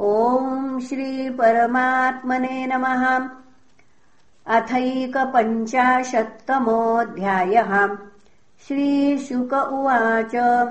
ॐ श्रीपरमात्मने नमः। अथैकपञ्चाशत्तमोऽध्यायः। श्रीशुक उवाच।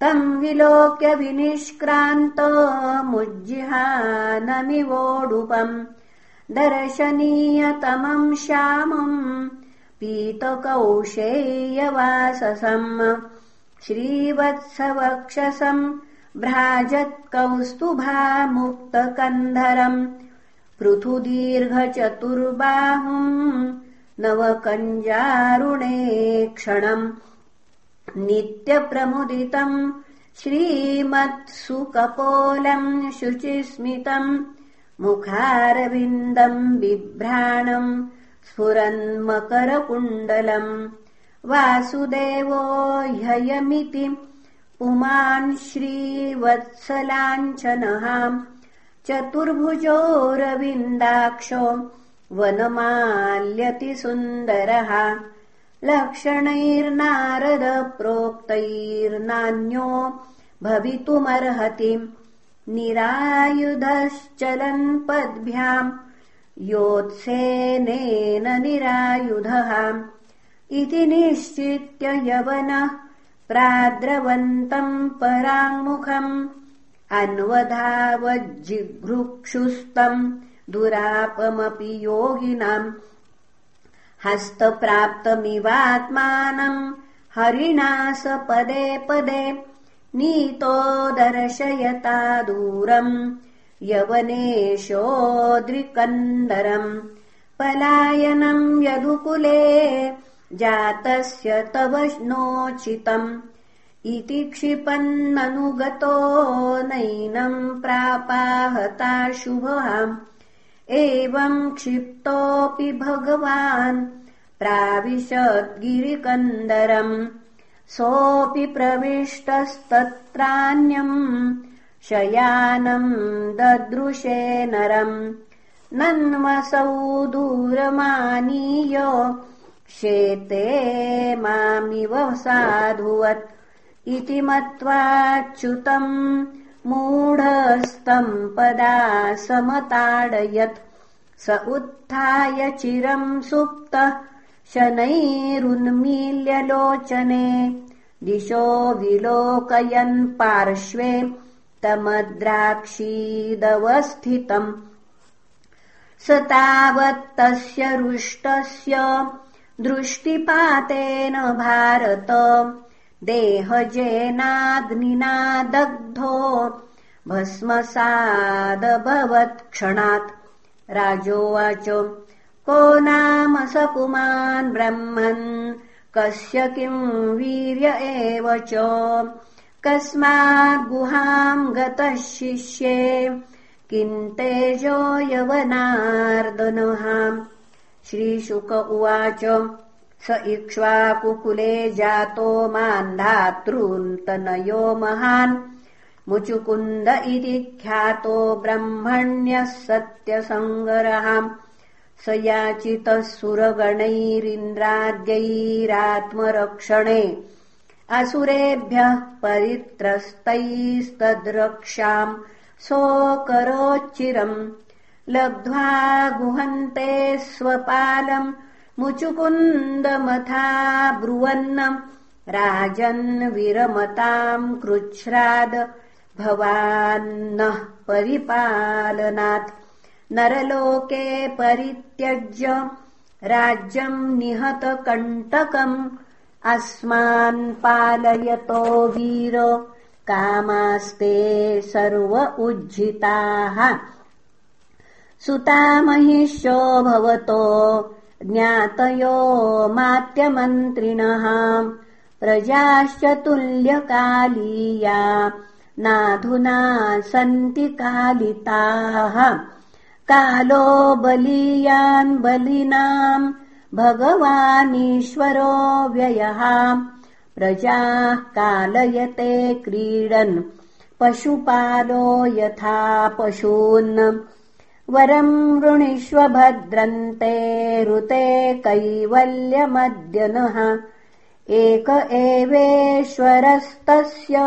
तम् विलोक्य विनिष्क्रान्तमुज्जिहानमिवोडुपम् दर्शनीयतमम् श्यामम् पीतकौशेयवाससम्। श्रीवत्सवक्षसम् भ्राजत्कौस्तुभामुक्तकन्धरम् पृथुदीर्घचतुर्बाहुम् नवकञ्जारुणे क्षणम् नित्यप्रमुदितम् श्रीमत्सुकपोलम् शुचिस्मितम् मुखारविन्दम् बिभ्राणम् स्फुरन्मकरकुण्डलम् वासुदेवो ह्ययमिति पुमान् श्रीवत्सलाञ्छनः। चतुर्भुजोरविन्दाक्षो वनमाल्यति सुन्दरः लक्षणैर्नारदप्रोक्तैर्नान्यो भवितुमर्हति। निरायुधश्चलन् पद्भ्याम् योत्सेनेन निरायुधः। इति निश्चित्य यवनः प्राद्रवन्तम् पराङ्मुखम् अन्वधावज्जिघृक्षुस्तम् दुरापमपि योगिनाम् हस्तप्राप्तमिवात्मानम् हरिणा स पदे पदे नीतो दर्शयता दूरम् यवनेशोद्रिकन्दरम् पलायनम् यदुकुले जातस्य तव नोचितम्। इति क्षिपन्ननुगतो नैनम् प्रापाहता शुभः। एवम् क्षिप्तोऽपि भगवान् प्राविशद्गिरिकन्दरम्। सोऽपि प्रविष्टस्तत्रान्यम् शयानम् ददृशे नरम्। नन्मसौ दूरमानीय शेते मामिव साधुवत्। इति मत्वाच्युतम् मूढस्तम् पदा समताडयत्। स उत्थाय चिरम् सुप्तः शनैरुन्मील्यलोचने। दिशो विलोकयन् पार्श्वे तमद्राक्षीदवस्थितम् स तावत्तस्य रुष्टस्य दृष्टिपातेन भारत। देहजेनाग्निना दग्धो भस्मसादभवत्क्षणात्। राजोवाच को नाम स पुमान् ब्रह्मन्? कस्य किम् वीर्य एव च? कस्माद्गुहाम् गतः शिष्ये। किम् तेजो यवनार्दनः श्रीशुक उवाच स इक्ष्वाकुकुले जातो मान्धातॄन्तनयो महान्। मुचुकुन्द इति ख्यातो ब्रह्मण्यः सत्यसङ्गरः स याचितः सुरगणैरिन्द्राद्यैरात्मरक्षणे। असुरेभ्यः परित्रस्तैस्तद्रक्षाम्। सोऽकरोच्चिरम् लब्ध्वा गुहन्ते स्वपालम् मुचुकुन्दमथा ब्रुवन्न राजन् विरमताम् कृच्छ्राद भवान्नः परिपालनात्। नरलोके परित्यज्य राज्यम् निहतकण्टकम् अस्मान् पालयतो वीर कामास्ते सर्व उज्झिताः सुतामहिष्यो भवतो ज्ञातयो मात्यमन्त्रिणः। प्रजाश्च तुल्यकालीया नाधुना सन्ति कालिताः। कालो बलीयान् बलिनाम् भगवानीश्वरो व्ययः। प्रजाः कालयते क्रीडन् पशुपालो यथा पशून् वरम् वृणीष्व भद्रन्ते ऋते कैवल्यमद्य नः एक एवेश्वरस्तस्य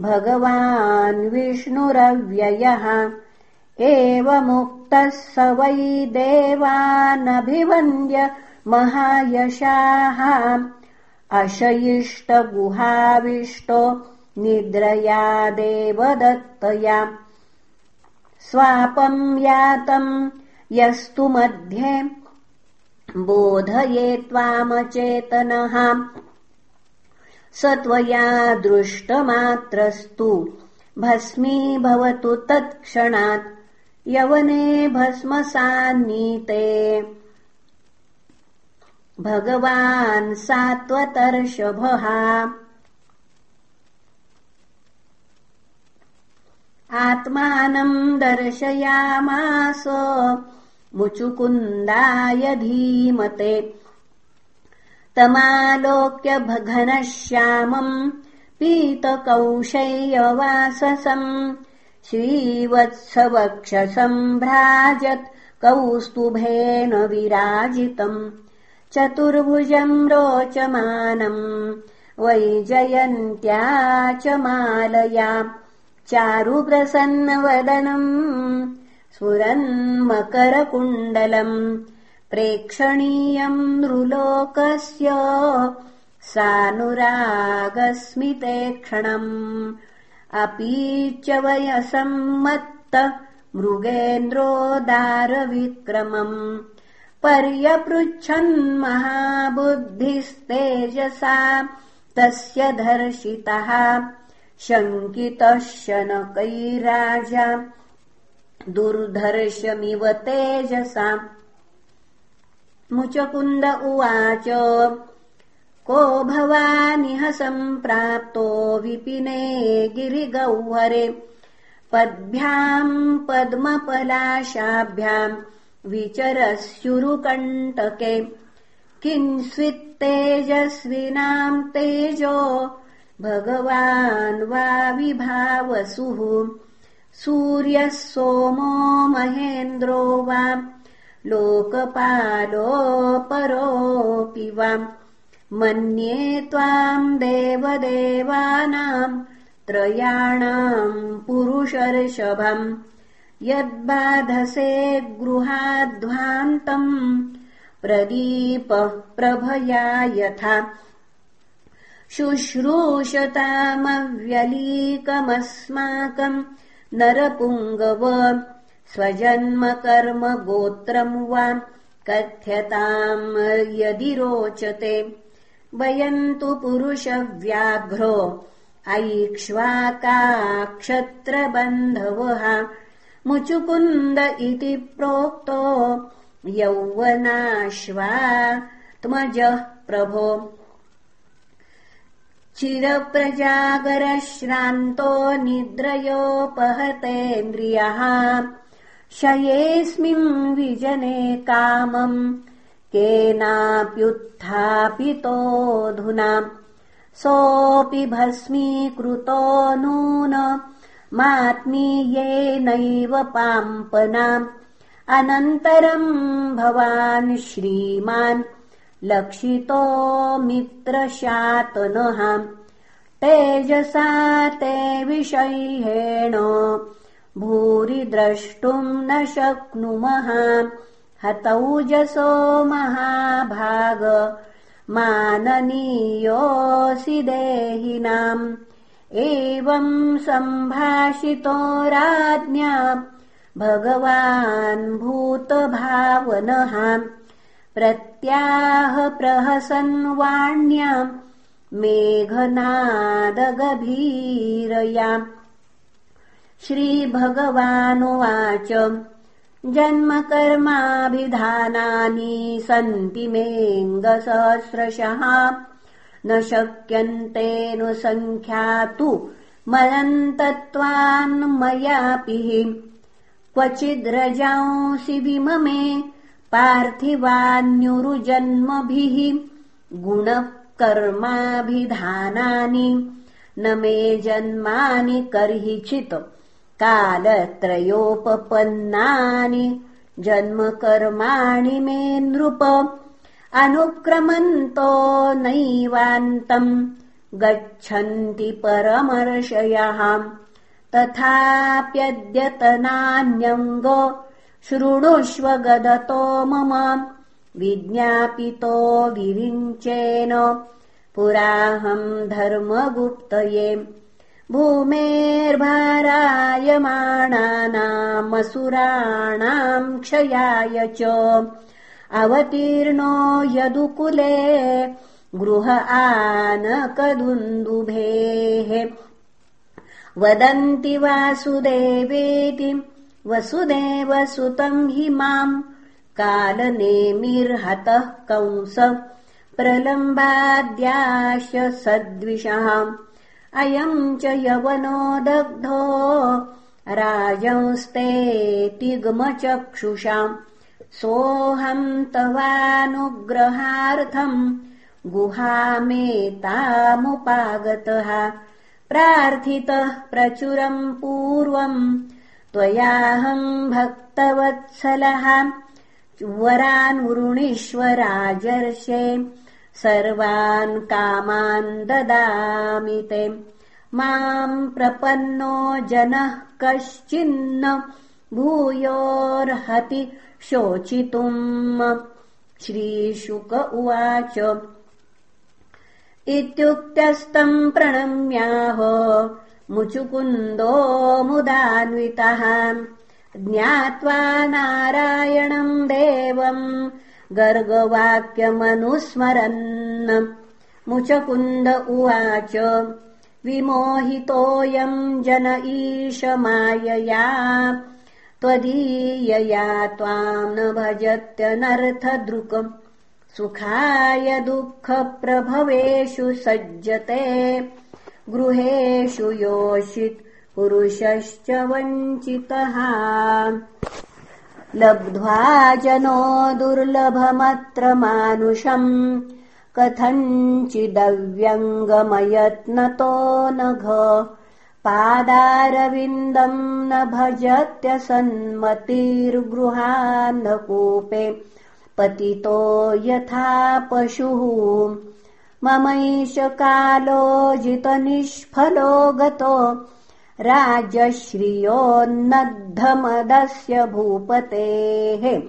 भगवान् विष्णुरव्ययः। एवमुक्तः स वै देवानभिवन्द्य महायशाः। अशयिष्टगुहाविष्टो निद्रया देवदत्तया स्वापम् यातम् यस्तु मध्ये। बोधये त्वामचेतनः। स त्वया दृष्टमात्रस्तु। भस्मी भवतु तत्क्षणात्। यवने भस्मसान्नीते। भगवान् सात्वतर्षभः आत्मानम् दर्शयामास मुचुकुन्दाय धीमते। तमालोक्य घनश्यामम् पीतकौशयवाससम् श्रीवत्सवक्षसम्भ्राजत् कौस्तुभेन विराजितम्। चतुर्भुजम् रोचमानम् वैजयन्त्या च मालया चारुप्रसन्नवदनम् स्फुरन्मकरकुण्डलम् प्रेक्षणीयम् नृलोकस्य सानुरागस्मिते क्षणम् अपि च वयसम्मत्त मृगेन्द्रोदारविक्रमम्। पर्यपृच्छन्महाबुद्धिस्तेजसा तस्य दर्शितः शङ्कितः शनकैराजा दुर्धर्षमिव तेजसा। मुचकुन्द उवाच को भवानिह सम्प्राप्तो विपिने गिरिगौहरे। पद्भ्याम् पद्मपलाशाभ्याम् विचरस्युरुकण्टके। किंस्वित्तेजस्विनाम् तेजो भगवान् वा विभावसुः। सूर्यः सोमो महेन्द्रो वा लोकपालोपरोऽपि वा। मन्ये त्वाम् देवदेवानाम् त्रयाणाम् पुरुषर्षभम्। यद्बाधसे गृहाध्वान्तम् प्रदीपः प्रभया यथा शुश्रूषतामव्यलीकमस्माकम् नरपुङ्गव स्वजन्म कर्म गोत्रम् वा कथ्यताम् यदि रोचते वयम् तु पुरुषव्याघ्रो ऐक्ष्वाकाक्षत्रबन्धवः मुचुकुन्द इति प्रोक्तो यौवनाश्वा त्मजः प्रभो चिरप्रजागरश्रान्तो निद्रयोपहतेन्द्रियः। शयेऽस्मिन् विजने कामम् केनाप्युत्थापितोऽधुना। सोऽपि भस्मीकृतो नून मात्मीयेनैव पाम्पनाम् अनन्तरम् भवान् श्रीमान् लक्षितो मित्रशातनः। तेजसा ते विषय्येण भूरि द्रष्टुम् न शक्नुमः। हतौजसो महाभाग माननीयोऽसि देहिनाम्। एवम् सम्भाषितो राज्ञा भगवान् भूतभावनः प्रत्याह प्रहसन् वाण्याम् मेघनादगभीरया। श्रीभगवानुवाच जन्मकर्माभिधानानि सन्ति मेऽङ्गसहस्रशः। न शक्यन्तेऽनुसङ्ख्यातु मयन्तत्वान्मयापि क्वचिद्रजांसि विममे पार्थिवान्युरुजन्मभिः गुणकर्माभिधानानि न मे जन्मानि कर्हिचित् कालत्रयोपपन्नानि जन्मकर्माणि मे नृप अनुक्रमन्तो नैवान्तम् गच्छन्ति परमर्षयः तथाप्यद्यतनान्यङ्ग शृणुष्व गदतो मम विज्ञापितो विरिञ्चेन पुराहम् धर्मगुप्तये भूमेर्भारायमाणानामसुराणाम् क्षयाय च। अवतीर्णो यदुकुले गृह आनकदुन्दुभेः। वदन्ति वासुदेवेति वसुदेवसुतम् हि माम् कालनेमिर्हतः कंस प्रलम्बाद्याश सद्विषः। अयम् च यवनो दग्धो राजंस्तेतिग्मचक्षुषाम् सोऽहम् तवानुग्रहार्थम् गुहामेतामुपागतः प्रार्थितः प्रचुरम् पूर्वम् त्वयाहम् भक्तवत्सलः। वरान् वृणीश्वराजर्षे सर्वान् कामान् ददामि ते। माम् प्रपन्नो जनः कश्चिन्न भूयोर्हति शोचितुम्। श्रीशुक उवाच। इत्युक्तस्तम् प्रणम्याह मुचुकुन्दो मुदान्वितः ज्ञात्वा नारायणम् देवम् गर्गवाक्यमनुस्मरन्। मुचकुन्द उवाच विमोहितोऽयम् जन ईश मायया त्वदीयया त्वाम् न भजत्यनर्थदृक् सुखाय दुःखप्रभवेषु सज्जते गृहेषु योषित् पुरुषश्च वञ्चितः। लब्ध्वा जनो दुर्लभमत्र मानुषम्। कथञ्चिदव्यङ्गमयत्नतो नघ। पादारविन्दम् न भजत्यसन्मतिर्गृहान्धकूपे पतितो यथा पशुः ममैष कालो जितनिष्फलो गतो। राजश्रियोन्नद्धमदस्य भूपतेः।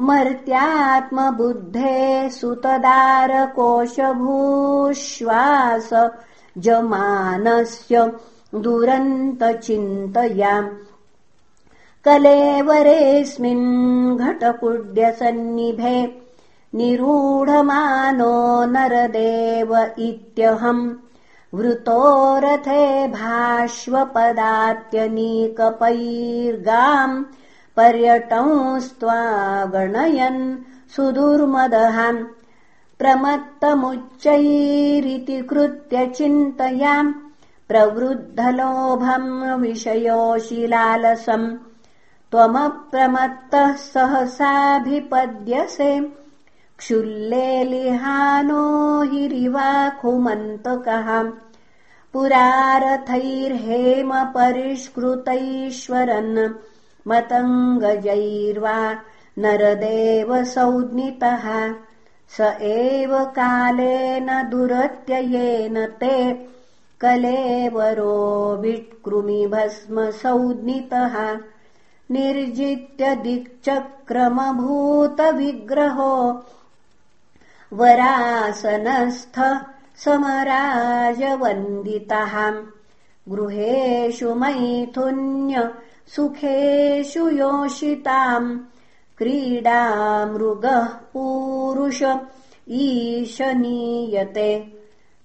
मर्त्यात्मबुद्धे सुतदारकोशभूश्वास जमानस्य दुरन्तचिन्तयाम् कलेवरेऽस्मिन् घटकुड्यसन्निभे निरूढमानो नरदेव इत्यहम् वृतो रथे भाष्वपदात्यनीकपैर्गाम् पर्यटंस्त्वा गणयन् सुदुर्मदहाम् प्रमत्तमुच्चैरिति कृत्य चिन्तयाम् प्रवृद्धलोभम् विषयोशिलालसम् त्वमप्रमत्तः सहसाभिपद्यसे क्षुल्लेलिहानो हिरिवाखुमन्तकः। पुरारथैर्हेम परिष्कृतैश्वरन् मतङ्गजैर्वा नरदेव संज्ञितः स एव कालेन दुरत्ययेन ते कलेवरो विट्कृमिभस्म संज्ञितः निर्जित्य दिक्चक्रमभूतविग्रहो वरासनस्थ समराजवन्दितः। गृहेषु मैथुन्य सुखेषु योषिताम्। क्रीडामृगः पूरुष ईशनीयते।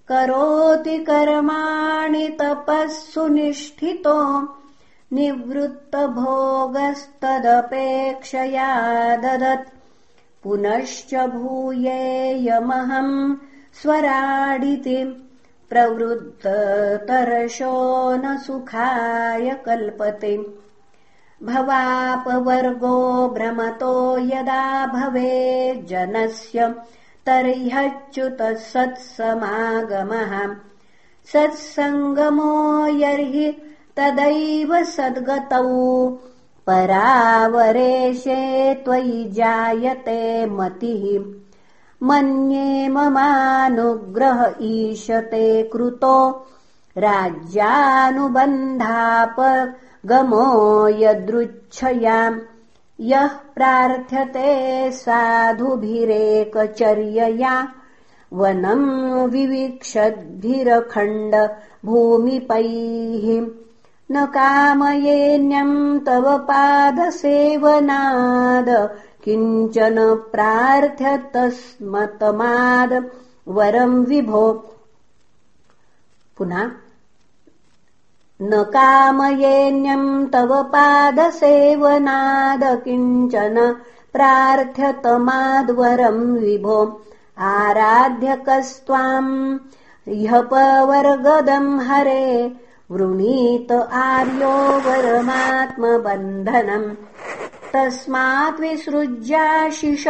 करोति कर्माणि तपः सुनिष्ठितो निवृत्तभोगस्तदपेक्षया ददत् पुनश्च भूयेयमहम् स्वराडिति प्रवृत्ततरशो न सुखाय कल्पते। भवापवर्गो भ्रमतो यदा भवेज्जनस्य तर्ह्यच्युतः सत्समागमः। सत्सङ्गमो यर्हि तदैव सद्गतौ परावरेशे त्वयि जायते मतिः। मन्ये ममानुग्रह ईशते कृतो। राज्यानुबन्धापगमो यदृच्छयाम् यः प्रार्थ्यते साधुभिरेकचर्यया। वनम् विवीक्षद्भिरखण्ड भूमिपैः न कामयेन्यम् तव पादसेवनाद। किञ्चन प्रार्थ्यतस्मतमाद वरम् विभो। पुनः न कामयेन्यम् तव पादसेवनाद। किञ्चन प्रार्थ्यतमाद्वरम् विभो। आराध्यकस्त्वाम् ह्यपवर्गदम् हरे वृणीत आर्यो वरमात्मबन्धनम्। तस्मात् विसृज्याशिष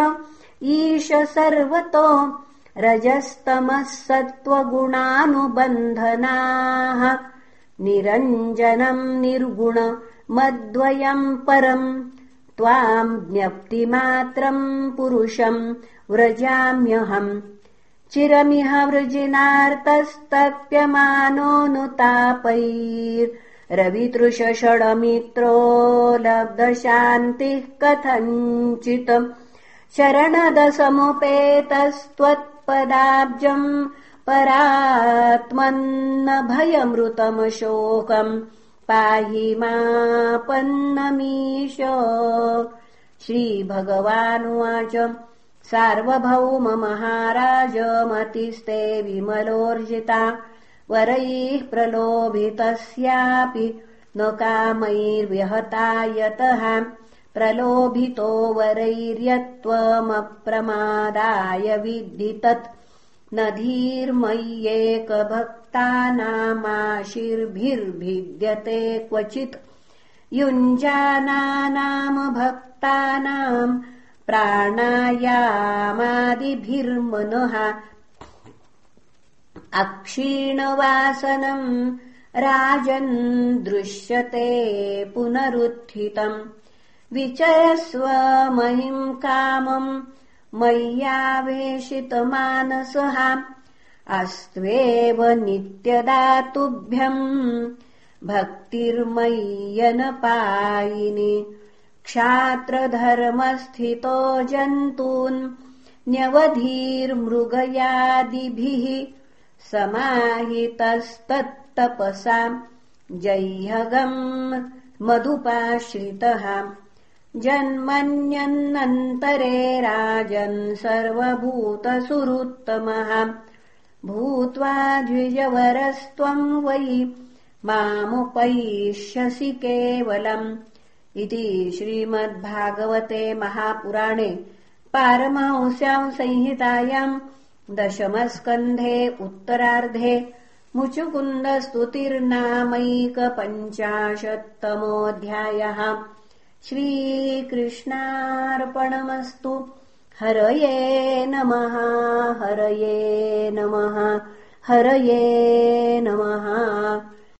ईश सर्वतो रजस्तमः सत्त्वगुणानुबन्धनाः। निरञ्जनम् निर्गुण मद्वयम् परम्। त्वाम् ज्ञप्तिमात्रम् पुरुषम् व्रजाम्यहम् चिरमिह वृजिनार्तस्तप्यमानोऽनुतापैर्रवितृषषडमित्रो लब्धशान्तिः कथञ्चित् शरणदसमुपेतस्त्वत्पदाब्जम् परात्मन्न भयमृतमशोकम् पाहि मापन्नमीश। श्रीभगवानुवाच सार्वभौम महाराजमतिस्ते विमलोर्जिता वरैः प्रलोभितस्यापि न कामैर्व्यहता यतः प्रलोभितो वरैर्यत्वमप्रमादाय विद्धि तत् न धीर्मय्येकभक्तानामाशिर्भिर्भिद्यते क्वचित्। युञ्जानानाम भक्तानाम् प्राणायामादिभिर्मनः। अक्षीणवासनम् राजन् दृश्यते पुनरुत्थितम् विचयस्व महिम् कामम् मय्यावेशितमानसः। अस्त्वेव नित्यदातुभ्यम् भक्तिर्मय्यनपायिनि क्षात्रधर्मस्थितो जन्तून् न्यवधीर्मृगयादिभिः समाहितस्तत्तपसाम् जह्यगम् मधुपाश्रितः। जन्मन्यन्नन्तरे राजन् सर्वभूतसुरुत्तमः। भूत्वा द्विजवरस्त्वम् वै मामुपैष्यसि केवलम् इति श्रीमद्भागवते महापुराणे पारमांस्याम् संहितायाम् दशमस्कन्धे उत्तरार्धे मुचुकुन्दस्तुतिर्नामैकपञ्चाशत्तमोऽध्यायः श्रीकृष्णार्पणमस्तु। हरये नमः हरये नमः हरये नमः